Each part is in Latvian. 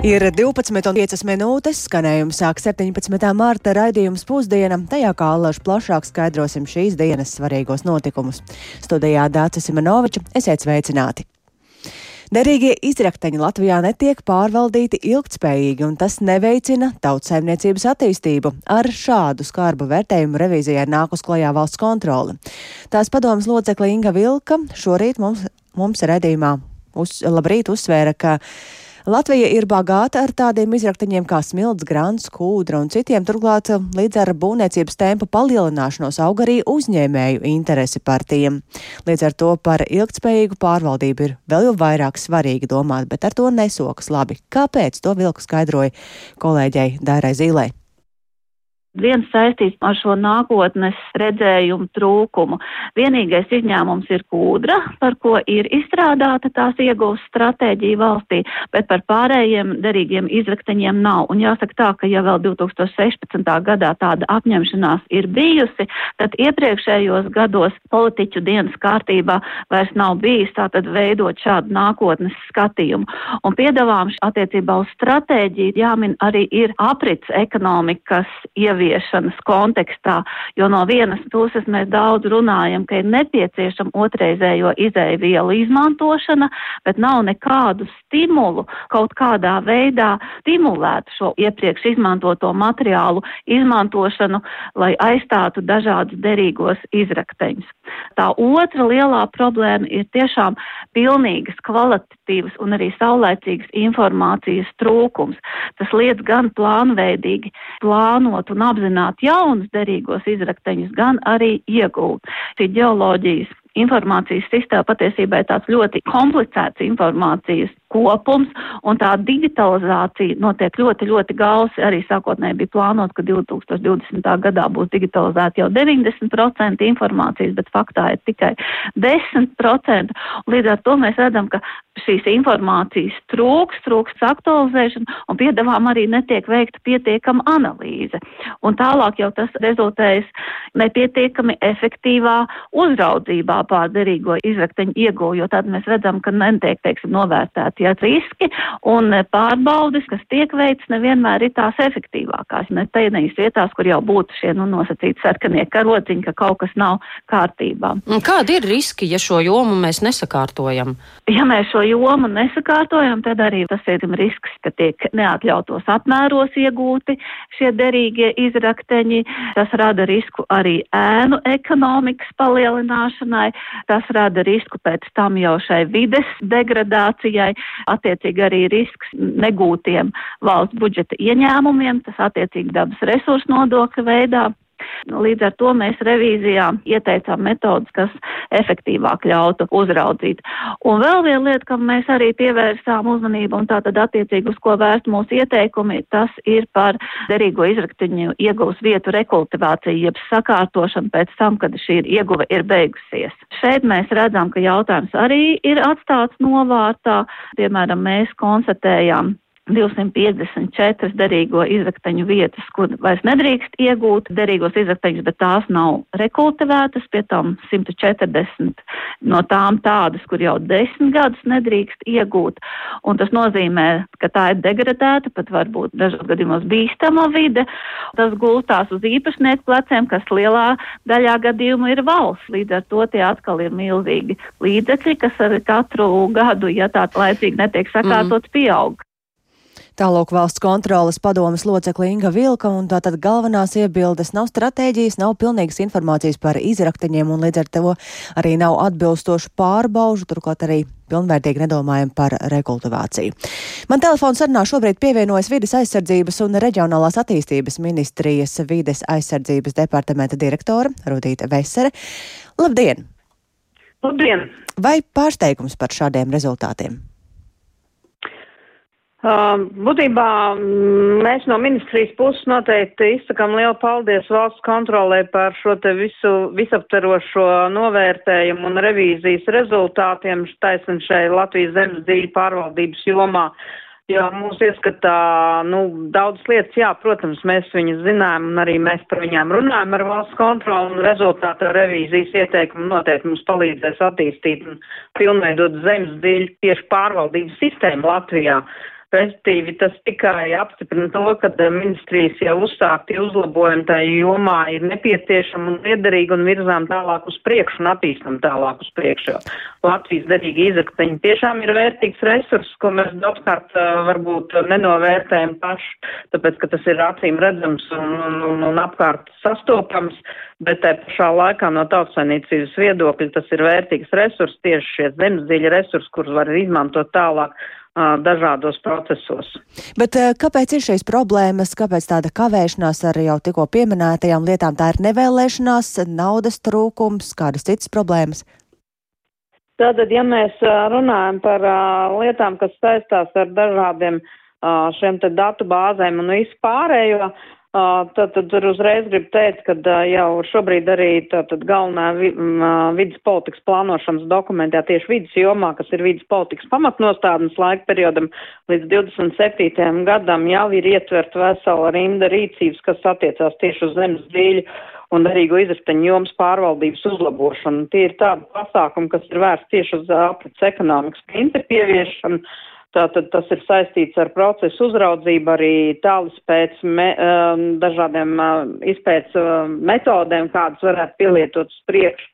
Ir 12,5 minūtes, skanējums sāk 17. mārta raidījums pusdiena, tajā kā allaž plašāk skaidrosim šīs dienas svarīgos notikumus. Studijā Dācis Simenoviča, esiet sveicināti! Derīgie izrakteņi Latvijā netiek pārvaldīti ilgtspējīgi, un tas neveicina tautsaimniecības attīstību. Ar šādu skarbu vērtējumu revīzijai nākus klajā valsts kontrole. Tās padomas locekle Inga Vilka šorīt mums, mums redzījumā uz, labrīt uzsvēra, ka Latvija ir bagāta ar tādiem izraktaņiem kā smilts, grants, kūdra un citiem. Turklāt līdz ar būvniecības tempu palielināšanos aug arī uzņēmēju interesi par tiem. Līdz ar to par ilgtspējīgu pārvaldību ir vēl jau vairāk svarīgi domāt, bet ar to nesokas labi. Kāpēc to vilku skaidroja kolēģei Dairai Zīlei? Viens saistīts ar šo nākotnes redzējumu trūkumu. Vienīgais izņēmums ir kūdra, par ko ir izstrādāta tās iegūst stratēģija valstī, bet par pārējiem derīgiem izrakteņiem nav. Un jāsaka tā, ka ja vēl 2016. gadā tāda apņemšanās ir bijusi, tad iepriekšējos gados politiķu dienas kārtībā vairs nav bijis tātad veidot šādu nākotnes skatījumu. Un piedāvājums attiecībā uz stratēģiju jāmin arī ir aprits ekonomikas ieviešana ieviešanas kontekstā, jo no vienas puses mēs daudz runājam, ka ir nepieciešama otrreizējo izēvielu izmantošana, bet nav nekādu stimulu kaut kādā veidā stimulēt šo iepriekš izmantoto materiālu izmantošanu, lai aizstātu dažādus derīgos izrakteņus. Tā otra lielā problēma ir tiešām pilnīgas kvalitatīvas un arī saulēcīgas informācijas trūkums. Tas liedz gan plānveidīgi plānot un apzināt jaunus derīgos izrakteņus, gan arī iegūt. Šī ģeoloģijas informācijas sistēma patiesībā ir tāds ļoti komplicēts informācijas kopums, un tā digitalizācija notiek ļoti, ļoti gausi. Arī sākotnēji bija plānot, ka 2020. gadā būs digitalizēta jau 90% informācijas, bet faktā ir tikai 10%. Līdz ar to mēs redzam, ka šīs informācijas trūks, trūks aktualizēšana, un piedāvām arī netiek veikta pietiekama analīze. Un tālāk jau tas rezultējas nepietiekami efektīvā uzraudzībā pār derīgo izrakteņu iegūju, jo tad mēs redzam, ka netiek, teiksim, novērtēti tie riski un pārbaudes, kas tiek veikts, nevienmēr ir tās efektīvākās. Ne tajās vietās, kur jau būtu šie nu, nosacīti sarkanie karodziņi, ka kaut kas nav kārtībā. Kādi ir riski, ja šo jomu mēs nesakārtojam? Ja mēs šo jomu nesakārtojam, tad arī tas ir risks, ka tiek neatļautos apmēros iegūti šie derīgie izrakteņi. Tas rada risku arī ēnu ekonomikas palielināšanai, tas rada risku pēc tam jau šai vides degradācijai, attiecīgi arī risks negūtiem valsts budžeta ieņēmumiem, tas attiecīgi dabas resursu nodokļa veidā. Līdz ar to mēs revīzijā ieteicām metodus, kas efektīvāk ļautu uzraudzīt. Un vēl viena lieta, kam mēs arī pievērsām uzmanību un tātad attiecīgi uz ko vērst mūsu ieteikumi, tas ir par derīgo izraktiņu ieguvus vietu rekultivāciju, jeb sakārtošanu pēc tam, kad šī ieguva ir beigusies. Šeit mēs redzam, ka jautājums arī ir atstāts novārtā. Piemēram, mēs konstatējām 254 derīgo izrakteņu vietas, kur vairs nedrīkst iegūt derīgos izrakteņus, bet tās nav rekultivētas, pie tam 140 no tām tādas, kur jau desmit gadus nedrīkst iegūt. Un tas nozīmē, ka tā ir degradēta, pat varbūt dažos gadījumos bīstama vide. Tas gulstās uz īpašnieku pleciem, kas lielā daļā gadījumu ir valsts. Līdz ar to tie atkal ir milzīgi līdzekļi, kas ar katru gadu, ja tā laicīgi netiek sakārtots, mm. pieaug. Tālāk valsts kontrolas padomas locekli Inga Vilka, un tātad galvenās iebildes nav stratēģijas, nav pilnīgas informācijas par izrakteņiem, un līdz ar to arī nav atbilstošu pārbaužu, turklāt arī pilnvērtīgi nedomājam par rekultivāciju. Man telefons sarunā šobrīd pievienojas vides aizsardzības un reģionālās attīstības ministrijas vides aizsardzības departamenta direktora Rudīta Vesere. Labdien! Labdien! Vai pārsteigums par šādiem rezultātiem? Uh, būtībā mm, mēs no ministrijas puses noteikti izsakām lielu paldies valsts kontrolē par šo te visu visaptarošo novērtējumu un revīzijas rezultātiem taisn šai Latvijas zemes dzīļu pārvaldības jomā. Jo mūsu ieskatā, nu, daudz lietas, jā, protams, mēs viņas zinām un arī mēs par viņām runājam ar valsts kontroli un rezultātu revīzijas ieteikumu noteikti mums palīdzēs attīstīt un pilnveidot zemes dziļu tieši pārvaldības sistēmu Latvijā. Respektīvi, tas tikai apstiprina to, ka ministrijas jau uzsākti uzlabojumi tajā jomā ir nepieciešami un liederīgi un virzām tālāk uz priekšu un attīstam tālāk uz priekšu. Latvijas derīgi izakteņi tiešām ir vērtīgs resurs, ko mēs daudzkārt varbūt nenovērtējam paši, tāpēc, ka tas ir acīm redzams un, un, un, un apkārt sastopams, bet te pašā laikā no tautsainīcības viedokļa tas ir vērtīgs resurs, tieši šie zemesdziļa resursi, kurus var izmantot tālāk dažādos procesos. Bet kāpēc ir šīs problēmas, kāpēc tāda kavēšanās ar jau tikko pieminētajām lietām? Tā ir nevēlēšanās, naudas trūkums, kādas citas problēmas? Tātad, ja mēs runājam par lietām, kas saistās ar dažādiem šiem te datu bāzēm un vispārējo, Tad, tad uzreiz gribu teikt, ka jau šobrīd arī tātad galvenā vidas politikas plānošanas dokumentā tieši vidas jomā, kas ir vidas politikas pamatnostādnes laika periodam līdz 27. gadam, jau ir ietvert vesela rinda rīcības, kas attiecās tieši uz zemes dzīļu un derīgo izrakteņu jomas pārvaldības uzlabošanu. Tie ir tādi pasākumi, kas ir vērsti tieši uz aprits ekonomikas principu ieviešanu Tātad tas ir saistīts ar procesu uzraudzību, arī tālis pēc me, um, dažādiem uh, izpēc uh, metodēm, kādas varētu pielietot uz priekšu.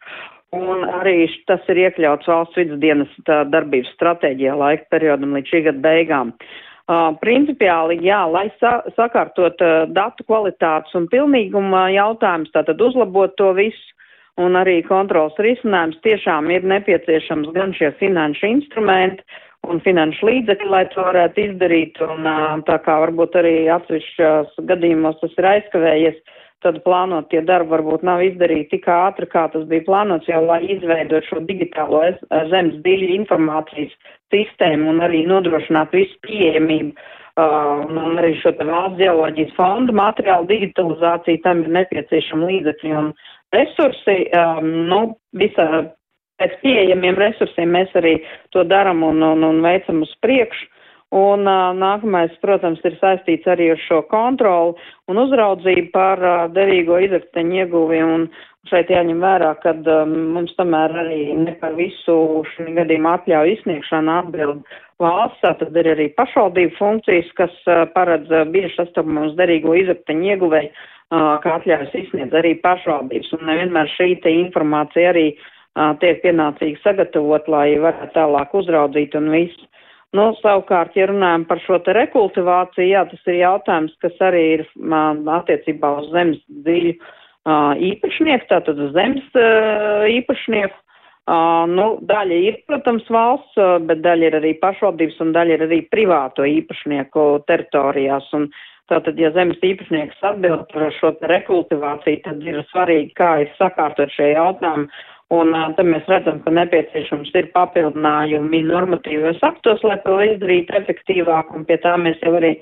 Un arī tas ir iekļauts valsts vidas dienas darbības stratēģijā laika periodam līdz šī gada beigām. Uh, principiāli, jā, lai sa sakārtot uh, datu kvalitātes un pilnīguma jautājums, tātad uzlabot to visu, un arī kontrols risinājums tiešām ir nepieciešams gan šie finanšu instrumenti, un finanšu līdzekļi, lai to varētu izdarīt, un tā kā varbūt arī atsevišķos gadījumos tas ir aizkavējies, tad plānot tie darbi varbūt nav izdarīti tik ātri, kā tas bija plānots, jau lai izveidot šo digitālo zemes dziļu informācijas sistēmu un arī nodrošināt visu pieejamību. Uh, un arī šo te valsts geoloģijas fondu materiālu digitalizāciju tam ir nepieciešama līdzekļi un resursi. Um, nu, visa pēc pieejamiem resursiem mēs arī to daram un, un, un veicam uz priekšu. Un uh, nākamais, protams, ir saistīts arī ar šo kontroli un uzraudzību par uh, devīgo izrakteņu ieguvi. Un šeit jāņem vērā, ka um, mums tomēr arī ne par visu šī gadījuma atļauju izsniegšanu atbild valsts, tad ir arī pašvaldību funkcijas, kas uh, paredz uh, bieži sastopamos derīgo izrakteņu ieguvēju, uh, kā atļaujas izsniedz arī pašvaldības. Un nevienmēr šī informācija arī uh, tiek pienācīgi sagatavot, lai varētu tālāk uzraudzīt un viss. Nu, savukārt, ja runājam par šo te rekultivāciju, jā, tas ir jautājums, kas arī ir attiecībā uz zemes dziļu īpašnieku, tātad uz zemes īpašnieku. Nu, daļa ir, protams, valsts, bet daļa ir arī pašvaldības un daļa ir arī privāto īpašnieku teritorijās. Un, Tātad, ja zemes īpašnieks atbild par šo rekultivāciju, tad ir svarīgi, kā ir sakārtot šie jautājumi Un te mēs redzam, ka nepieciešams ir papildinājumi normatīvos aktos, lai to izdarītu efektīvāk, un pie tā mēs jau arī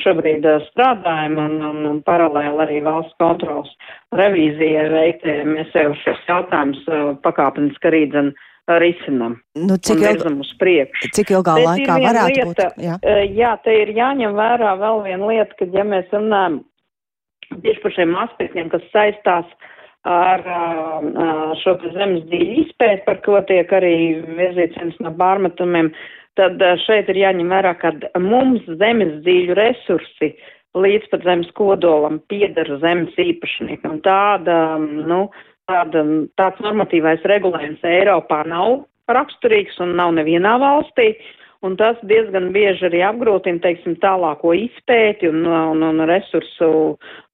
šobrīd strādājam, un, un, un paralēli arī valsts kontrols revīzijai veikti. Mēs jau šos jautājumus pakāpeniski arī dzen risinam. Nu, cik, ilg... cik ilgā Bet laikā varētu lieta, būt? Jā. jā, te ir jāņem vērā vēl viena lieta, ka ja mēs runājam tieši par šiem aspektiem, kas saistās uh, ar šo zemes dziļu izpēti, par ko tiek arī virzīts no pārmetumiem, tad šeit ir jāņem vērā, ka mums zemes dziļu resursi līdz pat zemes kodolam piedara zemes īpašniekam. Tāda, nu, tāda, tāds normatīvais regulējums Eiropā nav raksturīgs un nav nevienā valstī. Uh, un tas diezgan bieži arī apgrūtina, teiksim, tālāko izpēti un, un, un resursu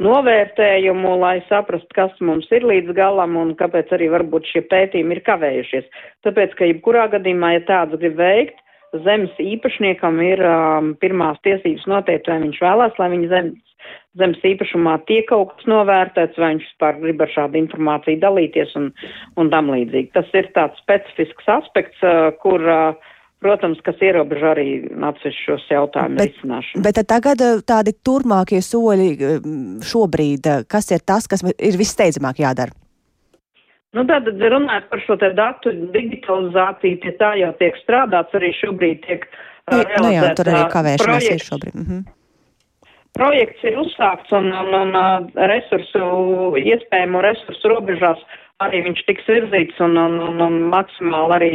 novērtējumu, lai saprastu, kas mums ir līdz galam un kāpēc arī varbūt šie pētījumi ir kavējušies. Tāpēc, ka jebkurā gadījumā, ja tāds grib veikt, zemes īpašniekam ir um, pirmās tiesības noteikt, vai viņš vēlās, lai viņa zemes, zemes īpašumā tiek kaut kas novērtēts, vai viņš vispār grib ar šādu informāciju dalīties un, un tam līdzīgi. Tas ir tāds specifisks aspekts, uh, kur uh, protams, kas ierobežo arī atsevišķos jautājumu risināšanu. Bet tagad eh, tādi turmākie soļi eh, šobrīd, eh, kas ir tas, kas ir visteidzamāk jādara? Nu, tad runājot par šo te datu digitalizāciju, pie tā jau tiek strādāts, arī šobrīd tiek uh. Nu jā, tur arī kavēšanās ir šobrīd. Mhm. Projekts ir uzsākts un, un, un uh, resursu, iespējamo resursu robežās arī viņš tiks virzīts un, un, un, un maksimāli arī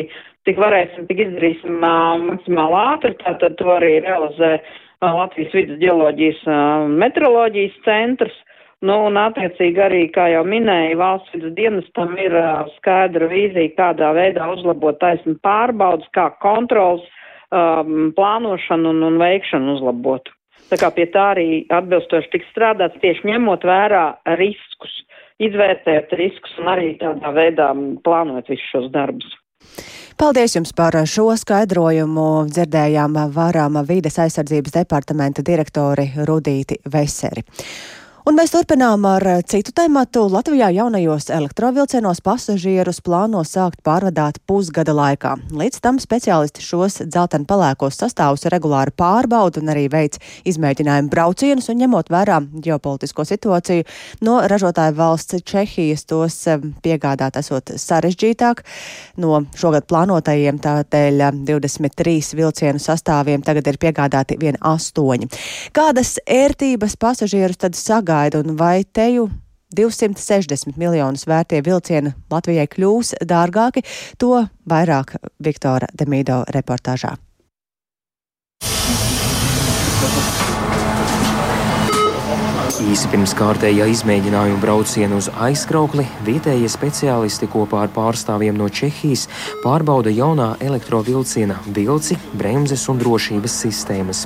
tik varēsim, tik izdarīsim uh, maksimāli ātri, tātad to arī realizē uh, Latvijas vidus geoloģijas uh, meteoroloģijas centrs. Nu, un attiecīgi arī, kā jau minēja, valsts vidus dienestam ir uh, skaidra vīzija, kādā veidā uzlabot taisnu pārbaudas, kā kontrols, um, plānošanu un, un veikšanu uzlabot. Tā kā pie tā arī atbilstoši tiks strādāts tieši ņemot vērā riskus, izvērtēt riskus un arī tādā veidā plānot visus šos darbus. Paldies jums par šo skaidrojumu. Dzirdējām varam vīdes aizsardzības departamenta direktori Rudīti Veseri. Un mēs turpinām ar eh, citu tematu. Latvijā jaunajos elektrovilcienos pasažierus plāno sākt pārvadāt pusgada laikā. Līdz tam speciālisti šos dzelteni palēkos sastāvus regulāri pārbauda un arī veic izmēģinājumu braucienus un ņemot vērā ģeopolitisko situāciju no ražotāja valsts Čehijas tos eh, piegādāt esot sarežģītāk. No šogad plānotajiem tādēļ 23 eh, vilcienu sastāviem tagad ir piegādāti vien astoņi. Kādas ērtības pasažierus tad sagaida? Sagaida un vai teju 260 miljonus vērtie vilcieni Latvijai kļūs dārgāki, to vairāk Viktora Demīdo reportāžā. Īsi pirms kārtējā izmēģinājuma brauciena uz aizkraukli vietējie speciālisti kopā ar pārstāvjiem no Čehijas pārbauda jaunā elektrovilciena vilci, bremzes un drošības sistēmas.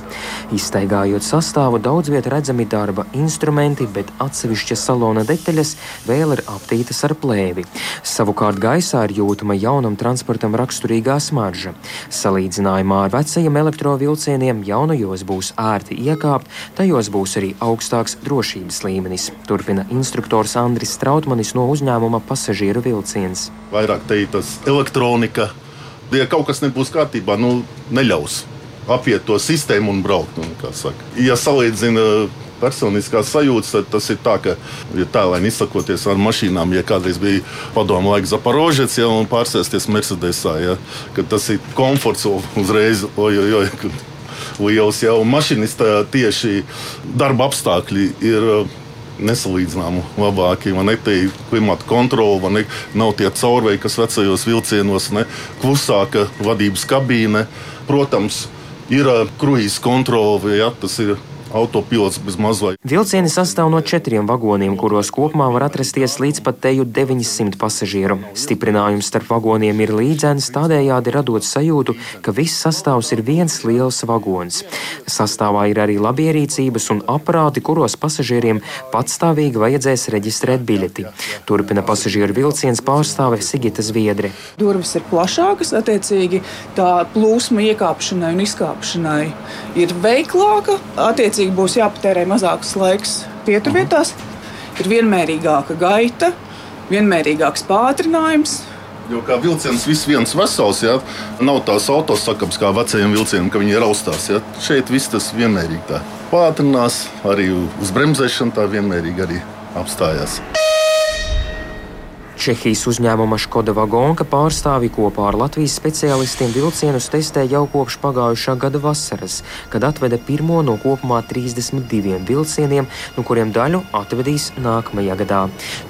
Izstaigājot sastāvu, daudz vietā redzami darba instrumenti, bet atsevišķas salona detaļas vēl ir aptītas ar plēvi. Savukārt gaisā ir jūtama jaunam transportam raksturīgā smarža. Salīdzinājumā ar vecajiem elektrovilcieniem jaunajos būs ērti iekāpt, tajos būs arī augstāks drošības drošības līmenis, turpina instruktors Andris Strautmanis no uzņēmuma pasažieru vilciens. Vairāk te ir tas elektronika, ja kaut kas nebūs kārtībā, nu neļaus apiet to sistēmu un braukt. Un, ja salīdzina personiskās sajūtas, tad tas ir tā, ka, ja tēlēni izsakoties ar mašīnām, ja kādreiz bija padomu laika Zaporožets, ja, un pārsēsties Mercedesā, ja, ka tas ir komforts uzreiz, oj, oj, oj, liels. Ja, un mašīnista tieši darba apstākļi ir uh, nesalīdzināmu labāki. Man ir klimata kontrole, man ne, nav tie caurveji, kas vecajos vilcienos, ne klusāka vadības kabīne. Protams, ir uh, kruīzes kontrole, ja tas ir autopilots bez mazliet. Vilcieni sastāv no četriem vagoniem, kuros kopumā var atrasties līdz pat teju 900 pasažieru. Stiprinājums starp vagoniem ir līdzens, tādējādi radot sajūtu, ka viss sastāvs ir viens liels vagons. Sastāvā ir arī labierīcības un aparāti, kuros pasažieriem patstāvīgi vajadzēs reģistrēt biļeti. Turpina pasažieru vilciens pārstāve Sigita Zviedre. Durvis ir plašākas, attiecīgi tā plūsma iekāpšanai un izkāpšanai ir veiklāka. Attiecīgi attiecīgi būs jāpatērē mazāks laiks pieturvietās, ir vienmērīgāka gaita, vienmērīgāks pātrinājums. Jo kā vilciens viss viens vesels, ja? nav tās autosakāpes kā vecajiem vilcieniem, ka viņi raustās. Ja? Šeit viss tas vienmērīgi tā pātrinās, arī uz bremzēšanu tā vienmērīgi arī apstājās. Čehijas uzņēmuma Škoda Vagonka pārstāvi kopā ar Latvijas speciālistiem vilcienus testē jau kopš pagājušā gada vasaras, kad atveda pirmo no kopumā 32 vilcieniem, no kuriem daļu atvedīs nākamajā gadā.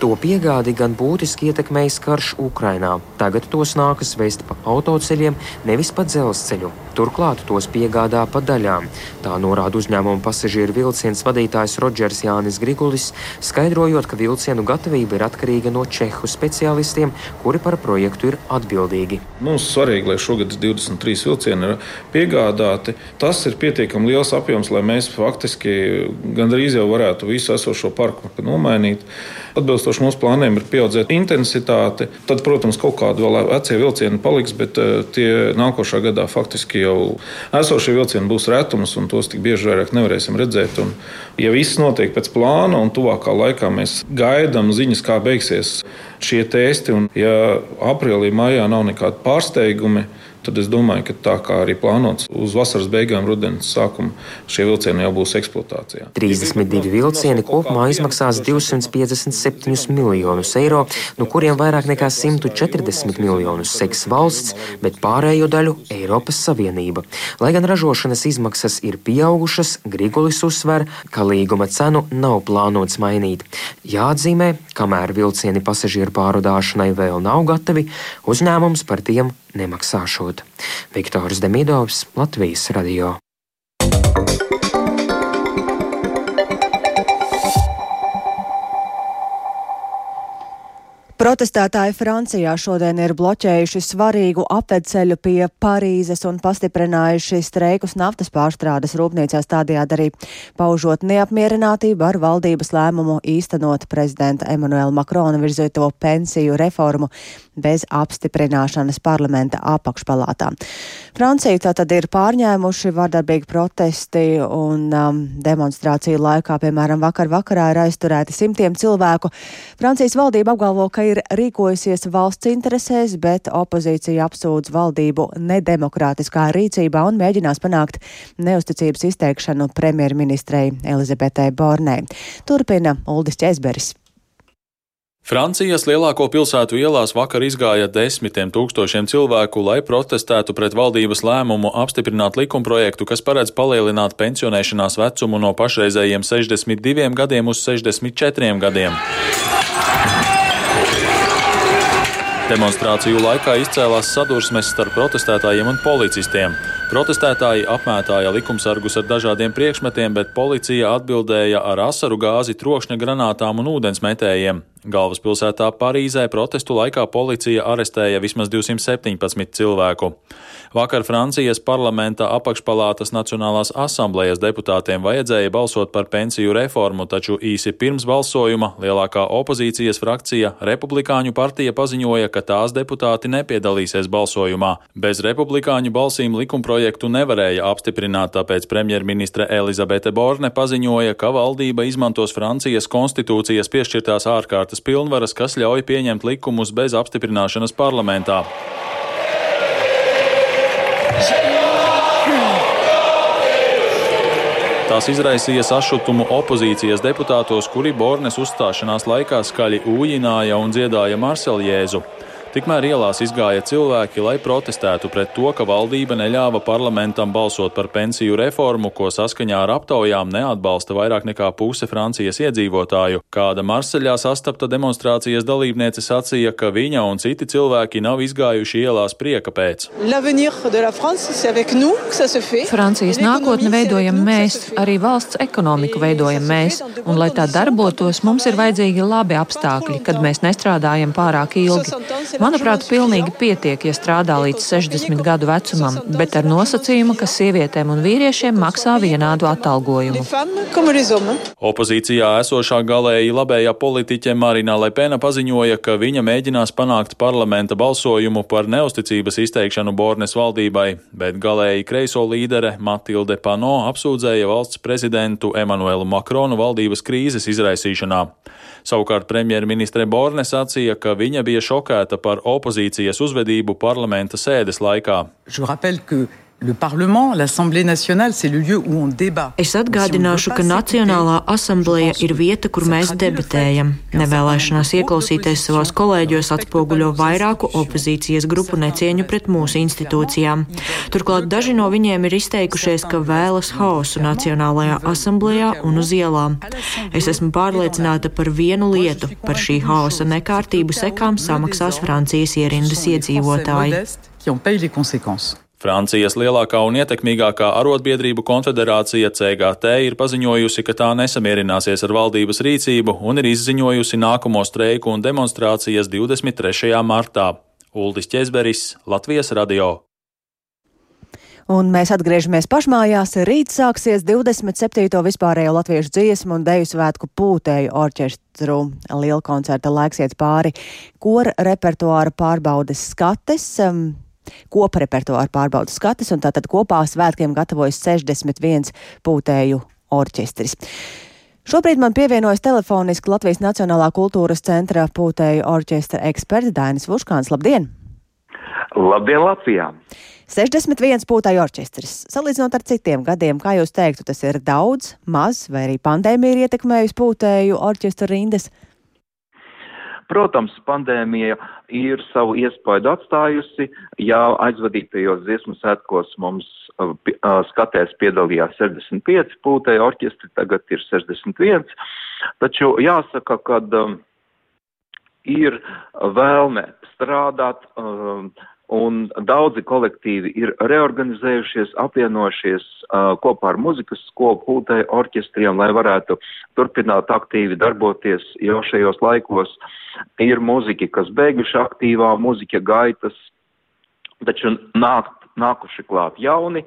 To piegādi gan būtiski ietekmējis karš Ukrainā. Tagad tos nākas vest pa autoceļiem, nevis pa dzelzceļu. Turklāt tos piegādā pa daļām. Tā norāda uzņēmuma pasažieru vilciens vadītājs Rodžers Jānis Grigulis, skaidrojot, ka vilcienu gatavība ir atkarīga no čehu speciālistiem, kuri par projektu ir atbildīgi. Mums svarīgi, lai šogad 23 vilcieni ir piegādāti. Tas ir pietiekami liels apjoms, lai mēs faktiski gandrīz jau varētu visu esošo parku nomainīt. Atbilstoši mūsu plāniem ir pieaudzēta intensitāte. Tad, protams, kaut kādi vēl vecie vilcieni paliks, bet eh, tie nākošā gadā faktiski jau esošie vilcieni būs retums, un tos tik bieži vairāk nevarēsim redzēt. Un, ja viss notiek pēc plāna, un tuvākā laikā mēs gaidām ziņas, kā beigsies šie testi, un ja aprīlī, maijā nav nekādi pārsteigumi, tad es domāju, ka tā kā arī plānots uz vasaras beigām, rudens sākumu, šie vilcieni jau būs eksploatācijā. 32 vilcieni kopumā izmaksās 257 miljonus eiro, no kuriem vairāk nekā 140 miljonus seks valsts, bet pārējo daļu Eiropas Savienība. Lai gan ražošanas izmaksas ir pieaugušas, Grigulis uzsver, ka līguma cenu nav plānots mainīt. Jāatzīmē, kamēr vilcieni pasažieru pārvadāšanai vēl nav gatavi, uzņēmums par tiem nemaksāšot. Viktors Demidovs, Latvijas radio. Protestētāji Francijā šodien ir bloķējuši svarīgu apvedceļu pie Parīzes un pastiprinājuši streikus naftas pārstrādes rūpnīcās tādējādi arī paužot neapmierinātību ar valdības lēmumu īstenot prezidenta Emanuela Makrona virzīto pensiju reformu bez apstiprināšanas parlamenta apakšpalātā. Franciju tātad ir pārņēmuši vardarbīgi protesti un um, demonstrāciju laikā, piemēram, vakar vakarā ir aizturēti simtiem cilvēku. Francijas valdība apgalvo, ka ir rīkojusies valsts interesēs, bet opozīcija apsūdz valdību nedemokrātiskā rīcībā un mēģinās panākt neusticības izteikšanu premjerministrei Elizabetei Bornei. Turpina Uldis Česberis. Francijas lielāko pilsētu ielās vakar izgāja desmitiem tūkstošiem cilvēku, lai protestētu pret valdības lēmumu apstiprināt likumprojektu, kas paredz palielināt pensionēšanās vecumu no pašreizējiem 62 gadiem uz 64 gadiem. Demonstrāciju laikā izcēlās sadursmes starp protestētājiem un policistiem. Protestētāji apmētāja likumsargus ar dažādiem priekšmetiem, bet policija atbildēja ar asaru gāzi, trokšņa granātām un ūdensmetējiem. Galvaspilsētā Parīzē protestu laikā policija arestēja vismaz 217 cilvēku. Vakar Francijas parlamenta apakšpalātas Nacionālās asamblējas deputātiem vajadzēja balsot par pensiju reformu, taču īsi pirms balsojuma lielākā opozīcijas frakcija Republikāņu partija paziņoja, ka tās deputāti nepiedalīsies balsojumā. Bez republikāņu balsīm likumprojektu nevarēja apstiprināt, tāpēc premjerministre Elizabete Borne paziņoja, ka valdība izmantos Francijas konstitūcijas piešķirtās ārkārtas pilnvaras, kas ļauj pieņemt likumus bez apstiprināšanas parlamentā. Tās izraisīja sašutumu opozīcijas deputātos, kuri Bornes uzstāšanās laikā skaļi ūjināja un dziedāja Marseljēzu. Tikmēr ielās izgāja cilvēki, lai protestētu pret to, ka valdība neļāva parlamentam balsot par pensiju reformu, ko saskaņā ar aptaujām neatbalsta vairāk nekā puse Francijas iedzīvotāju. Kāda Marseļā sastapta demonstrācijas dalībniece sacīja, ka viņa un citi cilvēki nav izgājuši ielās prieka pēc. Francijas nākotni veidojam mēs, arī valsts ekonomiku veidojam mēs, un lai tā darbotos, mums ir vajadzīgi labi apstākļi, kad mēs nestrādājam pārāk ilgi. Manuprāt, pilnīgi pietiek, ja strādā līdz 60 gadu vecumam, bet ar nosacījumu, ka sievietēm un vīriešiem maksā vienādu atalgojumu. Opozīcijā esošā galēji labējā politiķe Marina Lepena paziņoja, ka viņa mēģinās panākt parlamenta balsojumu par neusticības izteikšanu Bornes valdībai, bet galēji kreiso līdere Matilde Pano apsūdzēja valsts prezidentu Emanuelu Makronu valdības krīzes izraisīšanā. Savukārt premjerministre Borne sacīja, ka viņa bija šokēta par opozīcijas uzvedību parlamenta sēdes laikā. Es atgādināšu, ka Nacionālā asambleja ir vieta, kur mēs debatējam. Nevēlēšanās ieklausīties savos kolēģos atspoguļo vairāku opozīcijas grupu necieņu pret mūsu institūcijām. Turklāt daži no viņiem ir izteikušies, ka vēlas hausu Nacionālajā asamblējā un uz ielām. Es esmu pārliecināta par vienu lietu - par šī hausa nekārtību sekām samaksās Francijas ierindas iedzīvotāji. Francijas lielākā un ietekmīgākā arotbiedrību konfederācija CGT ir paziņojusi, ka tā nesamierināsies ar valdības rīcību un ir izziņojusi nākamo streiku un demonstrācijas 23. martā. Uldis Česberis, Latvijas radio. Un mēs atgriežamies pašmājās. Rīt sāksies 27. vispārējo latviešu dziesmu un deju svētku pūtēju orķestru liela koncerta laiks iet pāri. Kora repertuāra pārbaudes skates. Kopa repertuāra pārbaudas skates, un tātad kopā svētkiem gatavojas 61 pūtēju orķestris. Šobrīd man pievienojas telefoniski Latvijas Nacionālā kultūras centra pūtēju orķestra eksperts Dainis Vuškāns. Labdien! Labdien, Latvijā! 61 pūtāju orķestris. Salīdzinot ar citiem gadiem, kā jūs teiktu, tas ir daudz, maz, vai arī pandēmija ir ietekmējusi pūtēju orķestra rindas? Protams, pandēmija ir savu iespaidu atstājusi. Jā, aizvadītajos dziesmu svētkos mums uh, uh, skatēs piedalījās 65 pūtēju orķestri, tagad ir 61. Taču jāsaka, ka um, ir vēlme strādāt. Um, Un daudzi kolektīvi ir reorganizējušies, apvienojušies uh, kopā ar muzikas skolu pūtēju orķestriem, lai varētu turpināt aktīvi darboties jau šajos laikos. Ir muziķi, kas beiguši aktīvā muzika gaitas, taču nāk, nākuši klāt jauni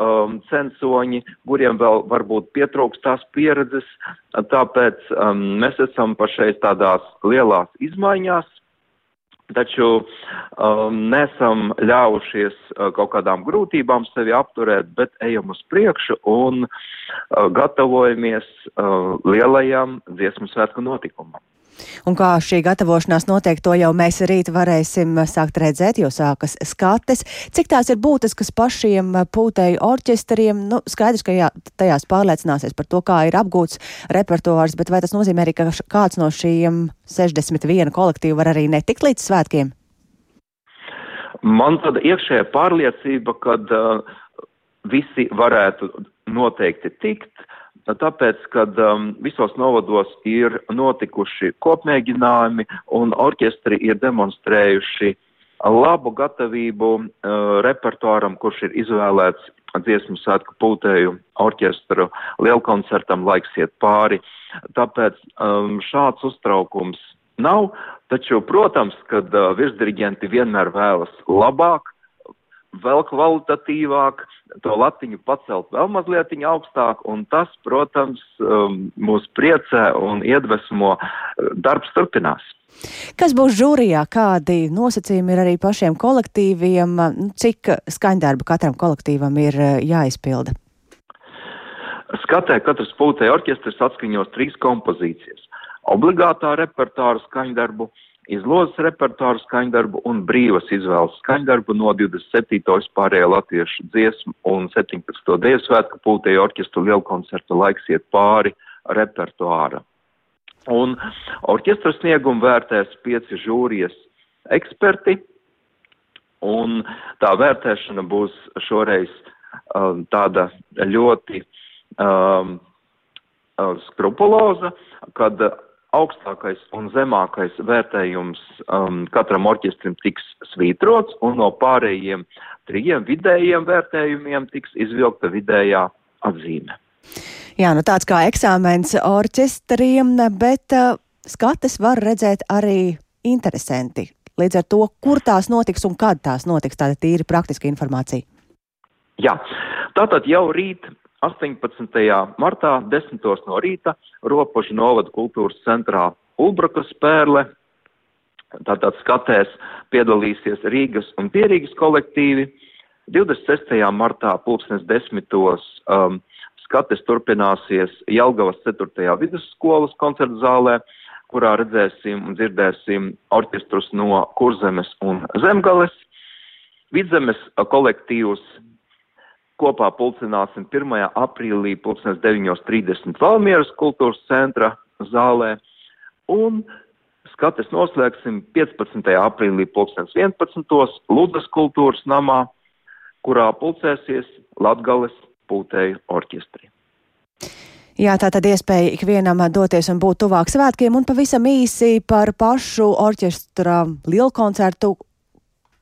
um, censoņi, kuriem vēl varbūt pietrūkst tās pieredzes, tāpēc um, mēs esam pašais tādās lielās izmaiņās Taču um, nesam ļāvušies uh, kaut kādām grūtībām sevi apturēt, bet ejam uz priekšu un uh, gatavojamies uh, lielajam dziesmu svētku notikumam. Un kā šī gatavošanās notiek, to jau mēs rīt varēsim sākt redzēt, jo sākas skates. Cik tās ir būtiskas pašiem pūtēju orķestriem? Nu, skaidrs, ka jā, tajās pārliecināsies par to, kā ir apgūts repertuārs, bet vai tas nozīmē arī, ka kāds no šiem 61 kolektīvu var arī netikt līdz svētkiem? Man tāda iekšējā pārliecība, ka uh, visi varētu noteikti tikt. Uh, tāpēc, ka um, visos novados ir notikuši kopmēģinājumi un orķestri ir demonstrējuši labu gatavību uh, repertuāram, kurš ir izvēlēts dziesmu svētku pūtēju orķestru lielkoncertam laiks iet pāri. Tāpēc um, šāds uztraukums nav, taču, protams, kad uh, virsdiriģenti vienmēr vēlas labāk, vēl kvalitatīvāk, to latiņu pacelt vēl mazliet augstāk, un tas, protams, um, mūs priecē un iedvesmo. Darbs turpinās. Kas būs žūrijā, kādi nosacījumi ir arī pašiem kolektīviem, cik skaņdarba katram kolektīvam ir uh, jāizpilda? Skatē katrs pūtē orķestris atskaņos trīs kompozīcijas - obligātā repertāra skaņdarbu, izlozes repertuāru skaņdarbu un brīvas izvēles skaņdarbu no 27. vispārējā latviešu dziesmu un 17. dēļu svētku pultēju orķestru lielkoncertu laiks iet pāri repertuāra. Un orķestra sniegumu vērtēs pieci žūrijas eksperti, un tā vērtēšana būs šoreiz um, tāda ļoti um, uh, skrupuloza, kad augstākais un zemākais vērtējums um, katram orķestrim tiks svītrots, un no pārējiem trījiem vidējiem vērtējumiem tiks izvilkta vidējā atzīme. Jā, nu tāds kā eksāmens orķestriem, bet uh, skates var redzēt arī interesanti. Līdz ar to, kur tās notiks un kad tās notiks, tāda tīri praktiska informācija. Jā, tātad jau rīt 18. martā 10. no rīta Ropožu novada kultūras centrā Ulbrakas pērle. Tātad skatēs piedalīsies Rīgas un Pierīgas kolektīvi. 26. martā pulksnes desmitos um, skates turpināsies Jelgavas 4. vidusskolas koncertu zālē, kurā redzēsim un dzirdēsim orķestrus no Kurzemes un Zemgales. Vidzemes kolektīvs Kopā pulcināsim 1. aprīlī 19.30 Valmieras kultūras centra zālē un skates noslēgsim 15. aprīlī 2011. Ludas kultūras namā, kurā pulcēsies Latgales pūtēju orķestri. Jā, tā tad iespēja ikvienam doties un būt tuvāk svētkiem un pavisam īsi par pašu orķestra lielkoncertu,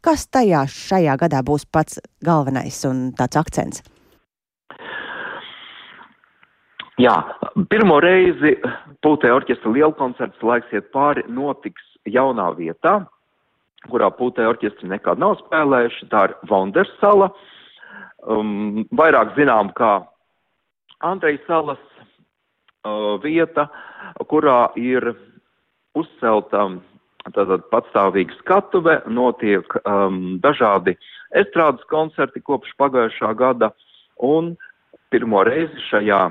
Kas tajā šajā gadā būs pats galvenais un tāds akcents? Jā, pirmo reizi Pūtē orķestra lielkoncerts laiks iet pāri notiks jaunā vietā, kurā Pūtē orķestri nekad nav spēlējuši. Tā ir Vonders sala, um, vairāk zinām kā Andrei salas uh, vieta, kurā ir uzcelta Tātad patstāvīga skatuve, notiek um, dažādi estrādes koncerti kopš pagājušā gada, un pirmo reizi šajā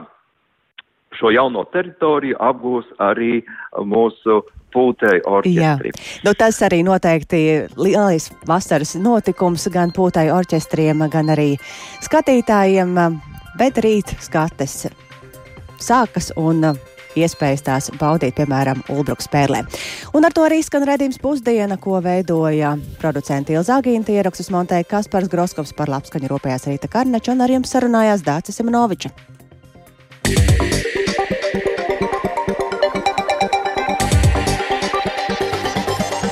šo jauno teritoriju apgūs arī mūsu pūtēju orķestri. Jā. Nu, tas arī noteikti lielais vasaras notikums gan pūtēju orķestriem, gan arī skatītājiem, bet rīt skates sākas un iespējas tās baudīt, piemēram, Ulbruks pērlē. Un ar to arī skan redzījums pusdiena, ko veidoja producenti Ilza Agīnta, ierakstus montēja Kaspars Groskovs par labskaņu rūpējās Rīta Karneča un ar jums sarunājās Dācis Simonoviča. Yeah.